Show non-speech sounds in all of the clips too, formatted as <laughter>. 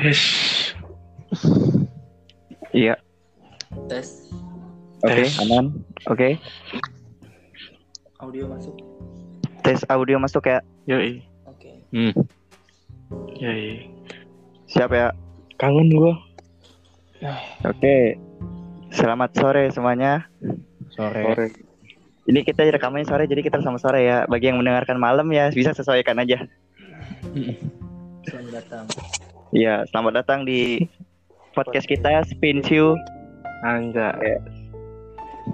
Tes. Iya. Tes Oke, Tes. aman. Oke. audio masuk. Tes audio masuk ya. Yoi. Oke. Hmm. Yoi. Siap ya. Kangen gua. Oke. Selamat sore semuanya. Sore. Ini kita rekamannya sore jadi kita sama sore ya. Bagi yang mendengarkan malam ya bisa sesuaikan aja. Selamat datang. Iya, selamat datang di <laughs> podcast kita Spin Chew. Anjay.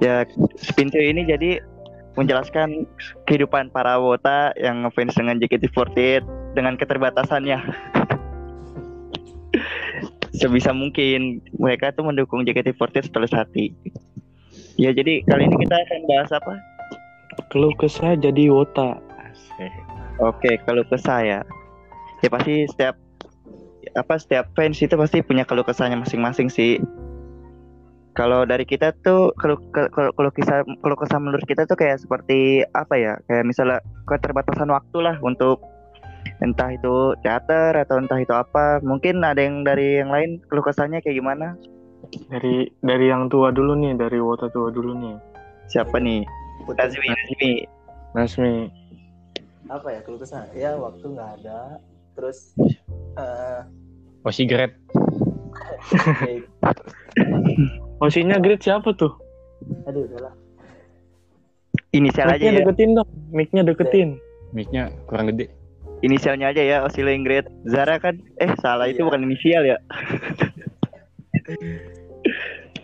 Ya, Spin Chew ini jadi menjelaskan kehidupan para wota yang ngefans dengan JKT48 dengan keterbatasannya. <laughs> Sebisa mungkin mereka tuh mendukung JKT48 setulus hati. Ya, jadi kali ini kita akan bahas apa? Keluh kesah jadi wota. Asik. Oke, kalau ke saya, ya pasti setiap apa setiap fans itu pasti punya keluh kesahnya masing-masing sih. Kalau dari kita tuh kalau kalau kisah kalau kesah menurut kita tuh kayak seperti apa ya? Kayak misalnya keterbatasan waktu lah untuk entah itu teater atau entah itu apa. Mungkin ada yang dari yang lain keluh kesahnya kayak gimana? Dari dari yang tua dulu nih, dari wota tua dulu nih. Siapa nih? Putih. Nazmi, Nazmi. Nasmi. Apa ya keluh kesah? Ya waktu nggak ada. Terus eh Sigaret. kayak- <laughs> Osinya grade siapa tuh? aduh udahlah. Inisial aja Mic-nya ya. deketin dong. Mic-nya deketin. Mic-nya kurang gede. Inisialnya aja ya, Osilo Ingrid. Zara kan eh salah itu Iya. bukan inisial ya. <laughs>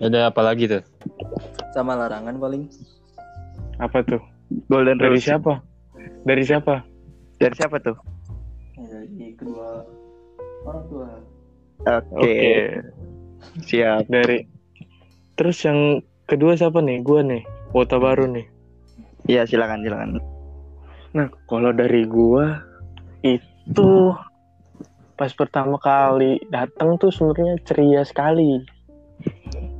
Ada apa lagi tuh? Sama larangan paling. Apa tuh? Golden Dari Rose. siapa? Dari siapa? Dari siapa tuh? Dari kedua orang tua. Oke. Siap. Dari Terus yang kedua siapa nih? Gua nih. Wota baru nih. Iya, silakan silakan. Nah, kalau dari gua itu pas pertama kali datang tuh sebenarnya ceria sekali.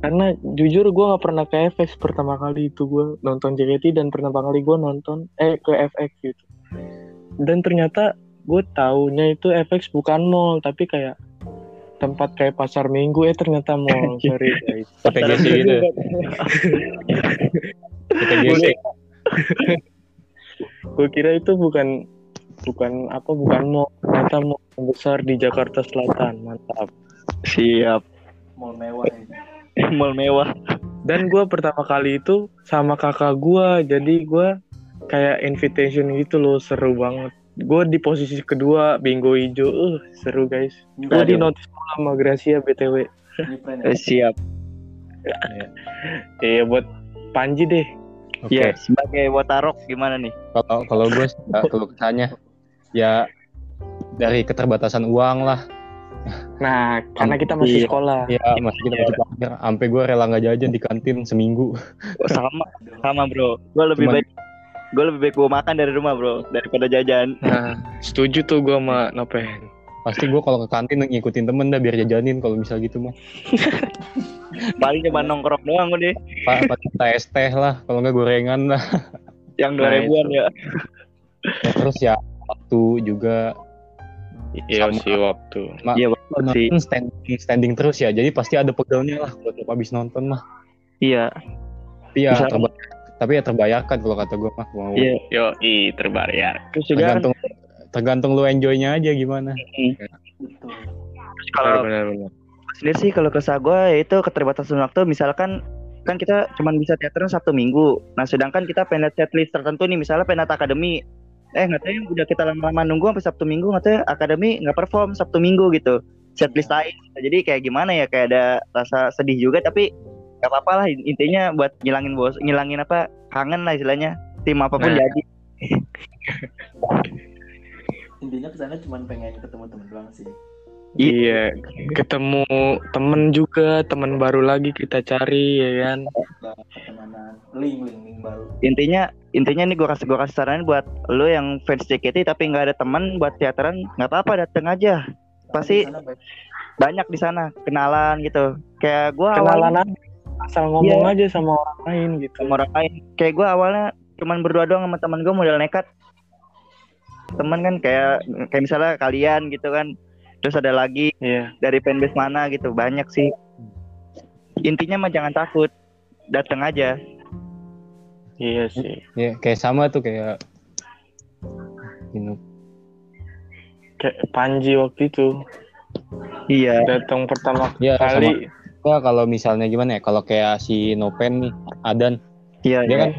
Karena jujur gua nggak pernah ke FX pertama kali itu gua nonton JKT dan pertama kali gua nonton eh ke FX gitu. Dan ternyata gue taunya itu FX bukan mall tapi kayak tempat kayak pasar minggu eh ternyata mall <laughs> sorry guys PTGC gitu. PTGC. gue kira itu bukan bukan apa bukan mall ternyata mall yang besar di Jakarta Selatan mantap Siap. Mall mewah. <laughs> Mall mewah. dan gue pertama kali itu sama kakak gue jadi gue kayak invitation gitu loh seru banget gue di posisi kedua bingo hijau uh, seru guys gue di Aduh. notice sama Gracia btw ya. Eh, siap. iya buat Panji deh Oke. Iya, sebagai Wotarok gimana nih? Kalau kalau gue ya, kalau kesannya ya dari keterbatasan uang lah. nah karena kita masih Iya. sekolah Ya masih kita masih belajar. Sampai gue rela nggak jajan di kantin seminggu. Oh, sama sama, Bro. Gue lebih Cuman- baik gue lebih baik gue makan dari rumah, Bro, daripada jajan. nah setuju tuh gue sama Nopen Pasti gue kalau ke kantin ngikutin temen dah biar jajanin kalau misal gitu mah. <laughs> Paling cuma nongkrong doang udah. Pak, pakai tes teh lah, kalau nggak gorengan lah. Yang dua Nah, ribuan ya. Ya, terus ya waktu juga iya Sama. sih waktu Iya, waktu sih. nonton standing, standing terus ya. Jadi pasti ada pegelnya lah buat habis nonton mah. Iya. Ya terba- tapi ya terbayarkan kalau kata gue mah. Mau Iya. yo i terbayar terus juga kan tergantung tergantung lu enjoynya aja gimana. Betul. Kalau benar-benar sendiri sih kalau kesah gue yaitu keterbatasan waktu misalkan kan kita cuma bisa teaternya Sabtu Minggu. Nah, sedangkan kita pengen lihat setlist tertentu nih, misalnya penat akademi. Eh, nggak tahu udah kita lama-lama nunggu sampai Sabtu Minggu, nggak tahu akademi nggak perform Sabtu Minggu gitu. Setlist lain. Jadi kayak gimana ya, kayak ada rasa sedih juga, tapi nggak apa-apa lah. Intinya buat ngilangin bos, ngilangin apa kangen lah istilahnya. Tim apa pun Nah. jadi. <laughs> Intinya ke sana cuma pengen ketemu temen doang sih. Iya, ketemu temen juga, temen baru lagi kita cari ya kan. Link link link baru. Intinya intinya nih gue kasih gue kasih saran buat lo yang fans JKT tapi nggak ada teman buat teateran nggak apa-apa dateng aja Pasti- Di sana baik. banyak di sana kenalan gitu kayak gue awalnya Kenalan asal ngomong aja sama orang lain gitu. sama orang lain. Kayak gue awalnya cuman berdua doang sama teman gue model nekat. Temen kan kayak kayak misalnya kalian gitu kan. Terus ada lagi Iya. dari fanbase mana gitu. Banyak sih. Intinya mah jangan takut. Datang aja. Iya sih. Ya, kayak sama tuh kayak ini Kayak Panji waktu itu. Iya. Datang pertama Iya, kali. Ya kalau misalnya gimana ya, kalau kayak si Nopen nih, Adan, iya dia iya. kan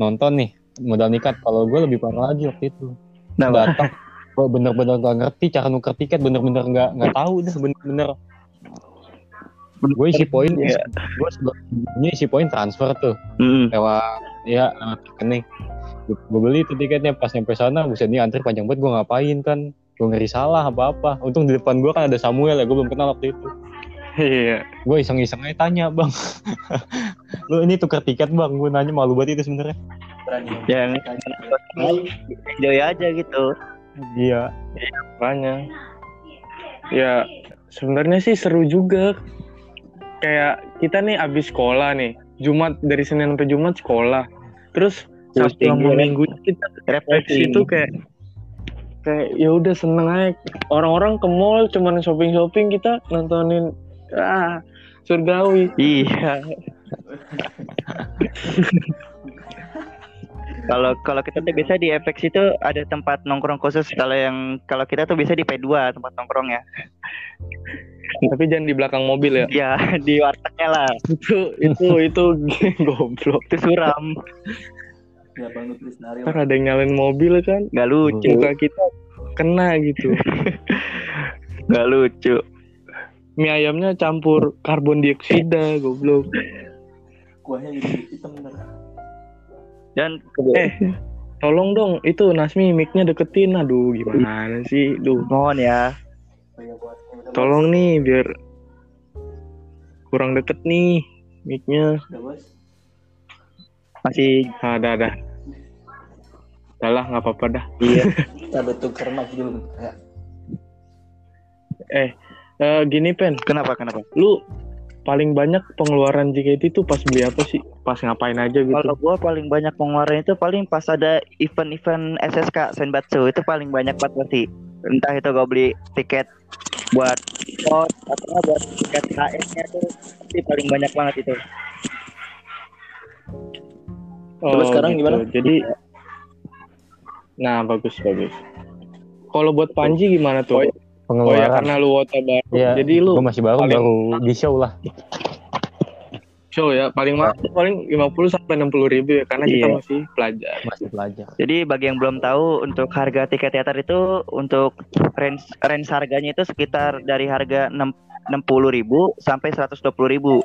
nonton nih, modal nikat. Kalau gue lebih parah lagi waktu itu. Nah, Datang, gue bener-bener gak ngerti cara nuker tiket, bener-bener gak, nggak tahu dah, bener-bener. Gue isi poin, Iya. gue sebelumnya isi poin transfer tuh, Mm. lewat ya lewat rekening. Gue beli tuh tiketnya pas nyampe sana, buset ini antri panjang banget, gue ngapain kan? Gue ngeri salah apa-apa. Untung di depan gue kan ada Samuel ya, gue belum kenal waktu itu. Iya. gue iseng-iseng aja tanya bang <laughs> lu ini tuker tiket bang gue nanya malu banget itu sebenarnya berani yang enjoy aja gitu iya Makanya. Ya sebenarnya sih seru juga. Kayak kita nih abis sekolah nih. Jumat dari Senin sampai Jumat sekolah. Terus Terus Sabtu sama minggu, Minggu kita refleksi itu kayak kayak ya udah seneng aja. Orang-orang ke mall cuman shopping-shopping kita nontonin ah surgawi. iya kalau kalau kita tuh biasa di FX itu ada tempat nongkrong khusus kalau yang kalau kita tuh biasa di P2 tempat nongkrong ya Tapi jangan di belakang mobil ya. ya <laughs> di wartegnya lah Itu itu itu <laughs> goblok. itu suram ya bang ada yang nyalain mobil kan. nggak lucu Muka kita kena gitu. <laughs> nggak lucu Mie ayamnya campur karbon dioksida goblok. kuahnya jadi hitam bener dan Eh, tolong dong itu Nasmi mic-nya deketin. Aduh, gimana sih? Duh, mohon ya oh ya udah tolong nih biar kurang deket nih mic-nya. masih Ah, dah, dah. Udah lah, nggak apa-apa dah. iya <laughs> kita betul mic dulu ya Eh, eh, gini Pen, kenapa kenapa lu paling banyak pengeluaran JKT itu pas beli apa sih? Pas ngapain aja gitu? Kalau gua paling banyak pengeluaran itu paling pas ada event-event SSK Senbatsu itu paling banyak banget pasti. Entah itu gua beli tiket buat sport atau buat tiket KS-nya tuh pasti paling banyak banget itu. Oh, Terus sekarang gimana? Jadi, nah bagus bagus. Kalau buat Panji gimana tuh? Oh ya pengeluaran karena lu wota baru. Iya, Jadi lu gue masih baru paling- baru di show lah show ya paling mahal tuh paling 50 sampai 60 ribu ya karena kita Iya. masih pelajar. masih belajar Jadi bagi yang belum tahu untuk harga tiket teater itu untuk range range harganya itu sekitar dari harga 6 60.000 sampai 120.000.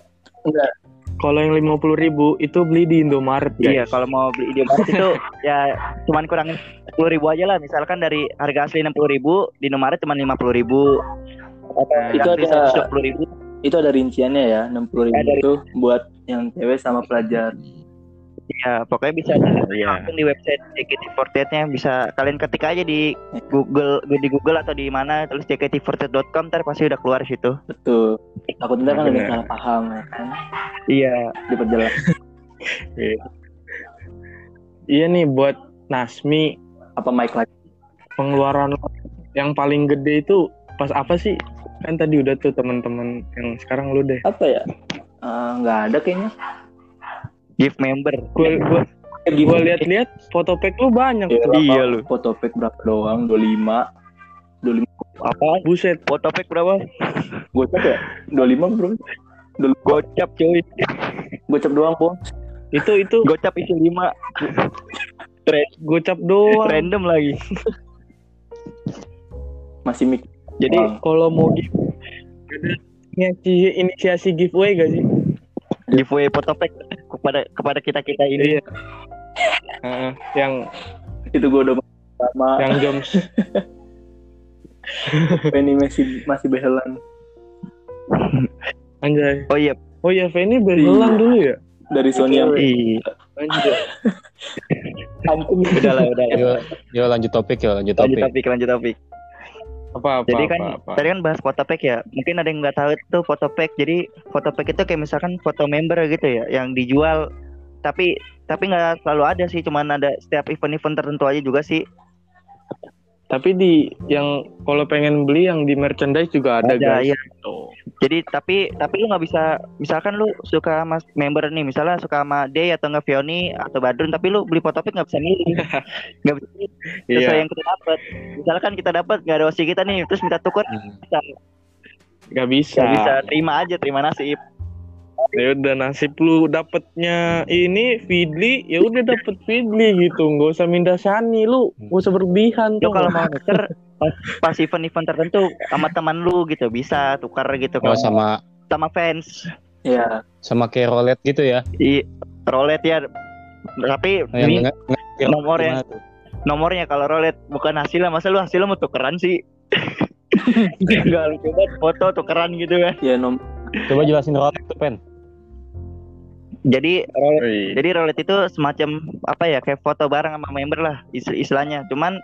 Kalau yang 50 ribu itu beli di Indomaret guys. Iya, kalau mau beli di Indomaret itu <laughs> ya cuman kurangin 10 ribu aja lah. Misalkan dari harga asli 60 ribu, di Indomaret cuma 50 ribu. Atau Nah, itu ada- 120 ribu. itu ada rinciannya ya 60 ribu Ada. itu buat yang cewek sama pelajar Ya, pokoknya bisa Iya. langsung di website JKT48-nya bisa kalian ketik aja di Google di Google atau di mana tulis jkt48.com ntar pasti udah keluar situ. betul takut ntar kan yang salah paham ya kan Iya. di perjalanan <laughs> Iya nih buat Nasmi apa mic lagi pengeluaran yang paling gede itu pas apa sih? Kan tadi udah tuh teman-teman yang sekarang lu deh. apa ya Eh, nggak ada kayaknya Gift member. Gue gue gue lihat-lihat foto pack lu banyak tuh. Iya lu. foto pack berapa doang 25 25 Apa? Buset. Fotopek berapa? gocap ya 25 bro Gocap cuy. gocap doang po Itu itu Gocap isi 5. gocap doang. Random lagi. masih mic Jadi Wow. Kalau mau give ada inisiasi, inisiasi giveaway gak sih? giveaway fotopek kepada kepada kita kita ini. Iya. Heeh, yang itu gue udah sama yang Joms <laughs> Penny masih masih behelan anjay. Oh iya. Oh iya, Feni benelang dulu ya? dari Sony yang Iya. Anjay. ampun Udah lah, udah lah. yo, yo lanjut topik yo lanjut Lanjut topik topik, lanjut topik. Apa apa Jadi apa, kan apa. tadi kan bahas fotopack ya. Mungkin ada yang nggak tahu itu fotopack. Jadi fotopack itu kayak misalkan foto member gitu ya, yang dijual. Tapi tapi nggak selalu ada sih, cuman ada setiap event-event tertentu aja juga sih. Tapi di yang kalau pengen beli yang di merchandise juga ada, Ada, guys. iya. Tuh. Jadi tapi tapi lu nggak bisa misalkan lu suka sama member nih misalnya suka sama Day atau nggak Fioni atau Badrun tapi lu beli fotopic nggak bisa milih. <laughs> Nggak bisa milih. Sesuai Iya, yang kita dapat misalkan kita dapat nggak ada osi kita nih terus minta tukar Hmm. bisa. Nggak bisa. nggak bisa. Terima aja terima nasib Ya udah nasib lu dapetnya ini Fidli, ya udah dapet Fidli gitu. Nggak usah minta Shani lu, nggak usah berlebihan tuh. kalau mau nuker pas, event-event tertentu sama teman lu gitu bisa tukar gitu Oh, kalau sama sama fans Iya. sama kayak roulette gitu ya. di roulette ya tapi Yang ini nge- nge- nomor ya. tuh? nomornya kalau roulette bukan hasilnya masa lu hasilnya mau tukeran sih <laughs> Enggak lu coba foto tukeran gitu kan Ya nom Coba jelasin roulette tuh, Pen. jadi Wih. Jadi roulette itu semacam apa ya kayak foto bareng sama member lah is- istilahnya. Cuman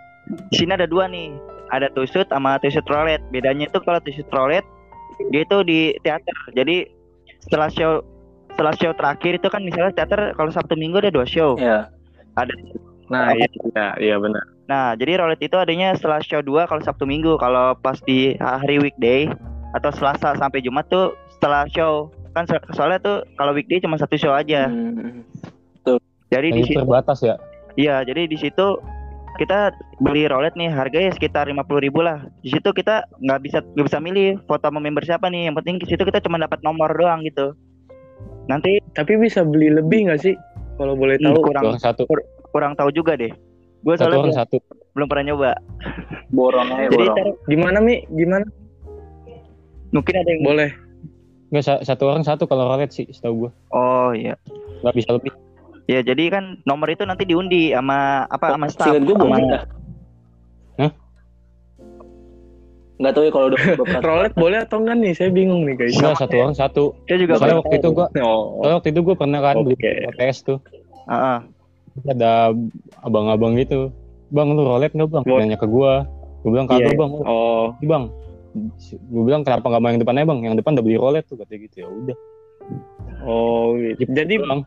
di sini ada dua nih. Ada tusut sama tusut roulette. Bedanya itu kalau tusut roulette dia itu di teater. Jadi setelah show setelah show terakhir itu kan misalnya teater kalau Sabtu Minggu ada dua show. ya. Ada Nah, iya, iya, iya benar. Nah, jadi roulette itu adanya setelah show 2 kalau Sabtu Minggu. Kalau pas di hari weekday atau Selasa sampai Jumat tuh setelah show. Kan so- soalnya tuh kalau weekday cuma satu show aja. Hmm. Jadi di situ terbatas ya. Iya, jadi di situ kita beli roulette nih harganya sekitar 50.000 ribu lah. Di situ kita nggak bisa nggak bisa milih foto sama member siapa nih. Yang penting di situ kita cuma dapat nomor doang gitu. Nanti Tapi bisa beli lebih nggak sih? Kalau boleh hmm, tahu. kurang Orang satu, kurang tahu juga deh. Gue satu soalnya orang belum, satu. belum pernah nyoba. Borong aja Jadi borong. Gimana Mi? Gimana? mungkin ada yang Boleh. Enggak sa- satu orang satu kalau roulette sih, setahu gua. Oh iya. Nggak bisa lebih. Ya jadi kan nomor itu nanti diundi sama apa sama staff. Singkat gue sama- boleh. Hah? Nggak tahu ya kalau udah <laughs> beberapa Roulette boleh atau enggak nih? Saya bingung nih guys. Enggak satu orang satu. Saya juga Soalnya waktu itu gua, Oh, soalnya waktu itu gua pernah kan beli Oke. PTS tuh. Heeh. Ada abang-abang gitu. Bang lu roulette nggak bang? Nanya ke gua. Gua bilang kagak Iya. bang. oh, bang. Gue bilang kenapa nggak mau yang depannya bang? Yang depan udah beli roulette tuh katanya gitu ya udah. oh gitu. Jadi bang,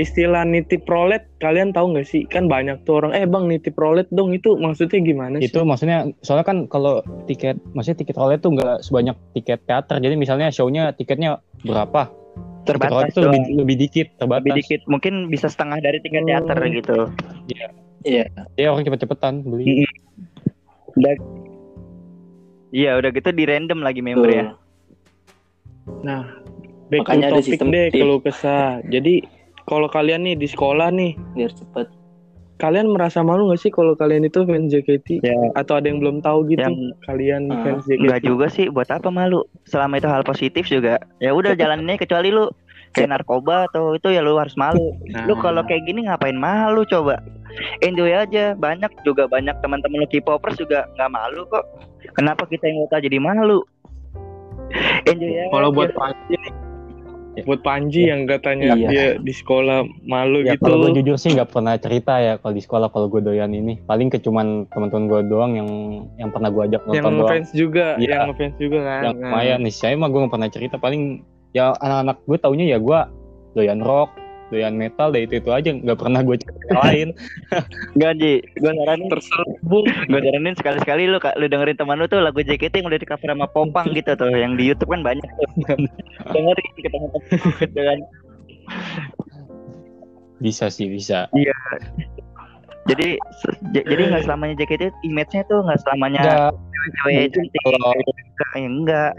istilah nitip roulette kalian tahu nggak sih? Kan banyak tuh orang, eh bang nitip roulette dong itu maksudnya gimana sih? itu maksudnya soalnya kan kalau tiket, maksudnya tiket roulette tuh nggak sebanyak tiket teater. Jadi misalnya show-nya tiketnya berapa? Tiket Terbatas roulette tuh lebih, lebih dikit, terbatas. Lebih dikit, mungkin bisa setengah dari tiket teater Hmm. gitu. Ya orang cepet-cepetan beli. Udah Iya, udah gitu di random lagi member ya. Nah, back Makanya to ada topik sistem deh kalau kesah. Jadi kalau kalian nih di sekolah nih, biar cepet. kalian merasa malu nggak sih kalau kalian itu fans JKT? Ya. Atau ada yang belum tahu gitu Yang- kalian Ah, fans JKT? Enggak juga sih, buat apa malu? Selama itu hal positif juga. Ya udah jalaninnya kecuali lu kayak narkoba atau itu ya lu harus malu. Nah, Lu kalau kayak gini ngapain malu coba? Enjoy aja. Banyak juga banyak teman-teman lu K-popers juga nggak malu kok. Kenapa kita yang kota jadi malu? Enjoy aja. kalau buat Panji nih, buat Panji yang katanya Iya. dia di sekolah malu Ya gitu. kalau gue jujur sih nggak pernah cerita ya kalau di sekolah kalau gue doyan ini. Paling ke cuman teman-teman gue doang yang yang pernah gue ajak yang nonton doang. fans juga, Iya. yang fans juga kan. Yang Nah, lumayan nih. Saya mah gue nggak pernah cerita. Paling ya anak-anak gue taunya ya gue doyan rock, doyan metal, deh itu itu aja. Nggak pernah gue cerita lain. <laughs> Enggak, Ji. Gua nyaranin terselubung. Gue nyaranin sekali-sekali lu kak, lu dengerin teman lu tuh lagu JKT yang udah di cover sama Popang gitu tuh, yang di YouTube kan banyak tuh. <laughs> dengerin kita gitu kan. Bisa sih bisa. Jadi se- j- jadi nggak selamanya JKT itu image-nya tuh nggak selamanya Nggak cewek mungkin cantik. kalau- Enggak, enggak.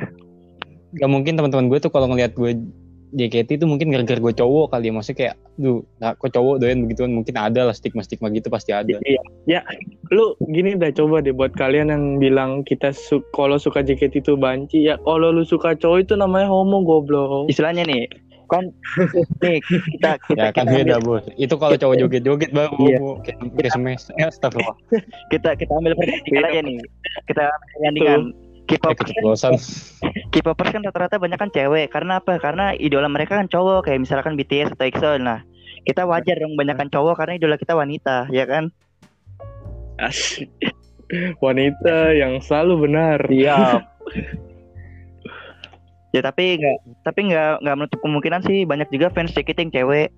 nggak mungkin teman-teman gue tuh kalau ngelihat gue JKT itu mungkin gara-gara gue cowok kali ya maksudnya kayak duh nah, kok cowok doyan begituan mungkin ada lah stigma-stigma gitu pasti ada Iya. Lu gini dah coba deh buat kalian yang bilang kita su kalau suka JKT itu banci ya kalau lu suka cowok itu namanya homo goblok. Istilahnya nih, kan nih kita kita <laughs> ya kan kita, beda bos itu kalau cowok joget-joget baru Iya. kayak ya astagfirullah <laughs> kita kita ambil perbandingan Iya. aja nih. Kita perbandingan. Kayak K-popers kan, K-popers kan rata-rata banyak kan cewek. Karena apa? Karena idola mereka kan cowok kayak misalkan BTS atau EXO. Nah, kita wajar dong banyakkan cowok karena idola kita wanita, ya kan? Asik. Wanita yang selalu benar. Iya. <laughs> Ya tapi nggak tapi nggak nggak menutup kemungkinan sih banyak juga fans JKT yang cewek.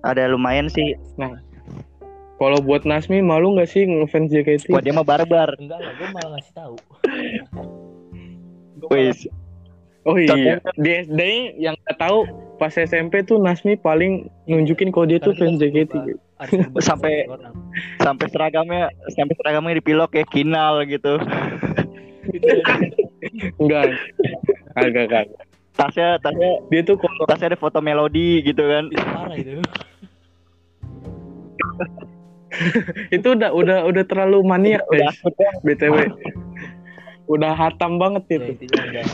Ada lumayan sih. Kalau buat Nasmi malu nggak sih ngefans JKT? Wah dia mah barbar. enggak lah gue malah ngasih tahu Wis. Oh iya, di SD yang nggak tahu pas SMP tuh Nasmi paling nunjukin kalau dia tuh fans JKT. <laughs> Sampai-. Sampai seragamnya sampai seragamnya dipilok kayak kinal gitu. <laughs> Enggak, agak agak. Tasnya tasnya Dia tuh kalau tasnya ada foto melodi gitu kan. itu parah itu <laughs> itu udah udah udah terlalu maniak guys. BTW. Udah hatam banget ya itu. intinya udah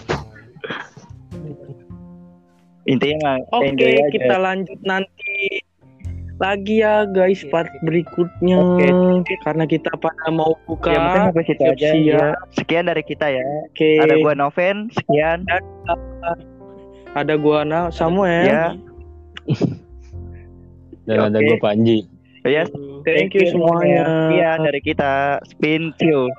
Intinya mah Oke, enjoy aja. kita lanjut nanti lagi ya guys part berikutnya Oke. karena kita pada mau buka. Ya mungkin sampai situ aja siap-siap. ya. Sekian dari kita ya. Oke. Ada gua Noven, sekian. Ada gua Na Samuel. Ya. <laughs> Dan ada Oke. gue Panji. Ya, Thank you semuanya. Sekian dari kita. Spin Q.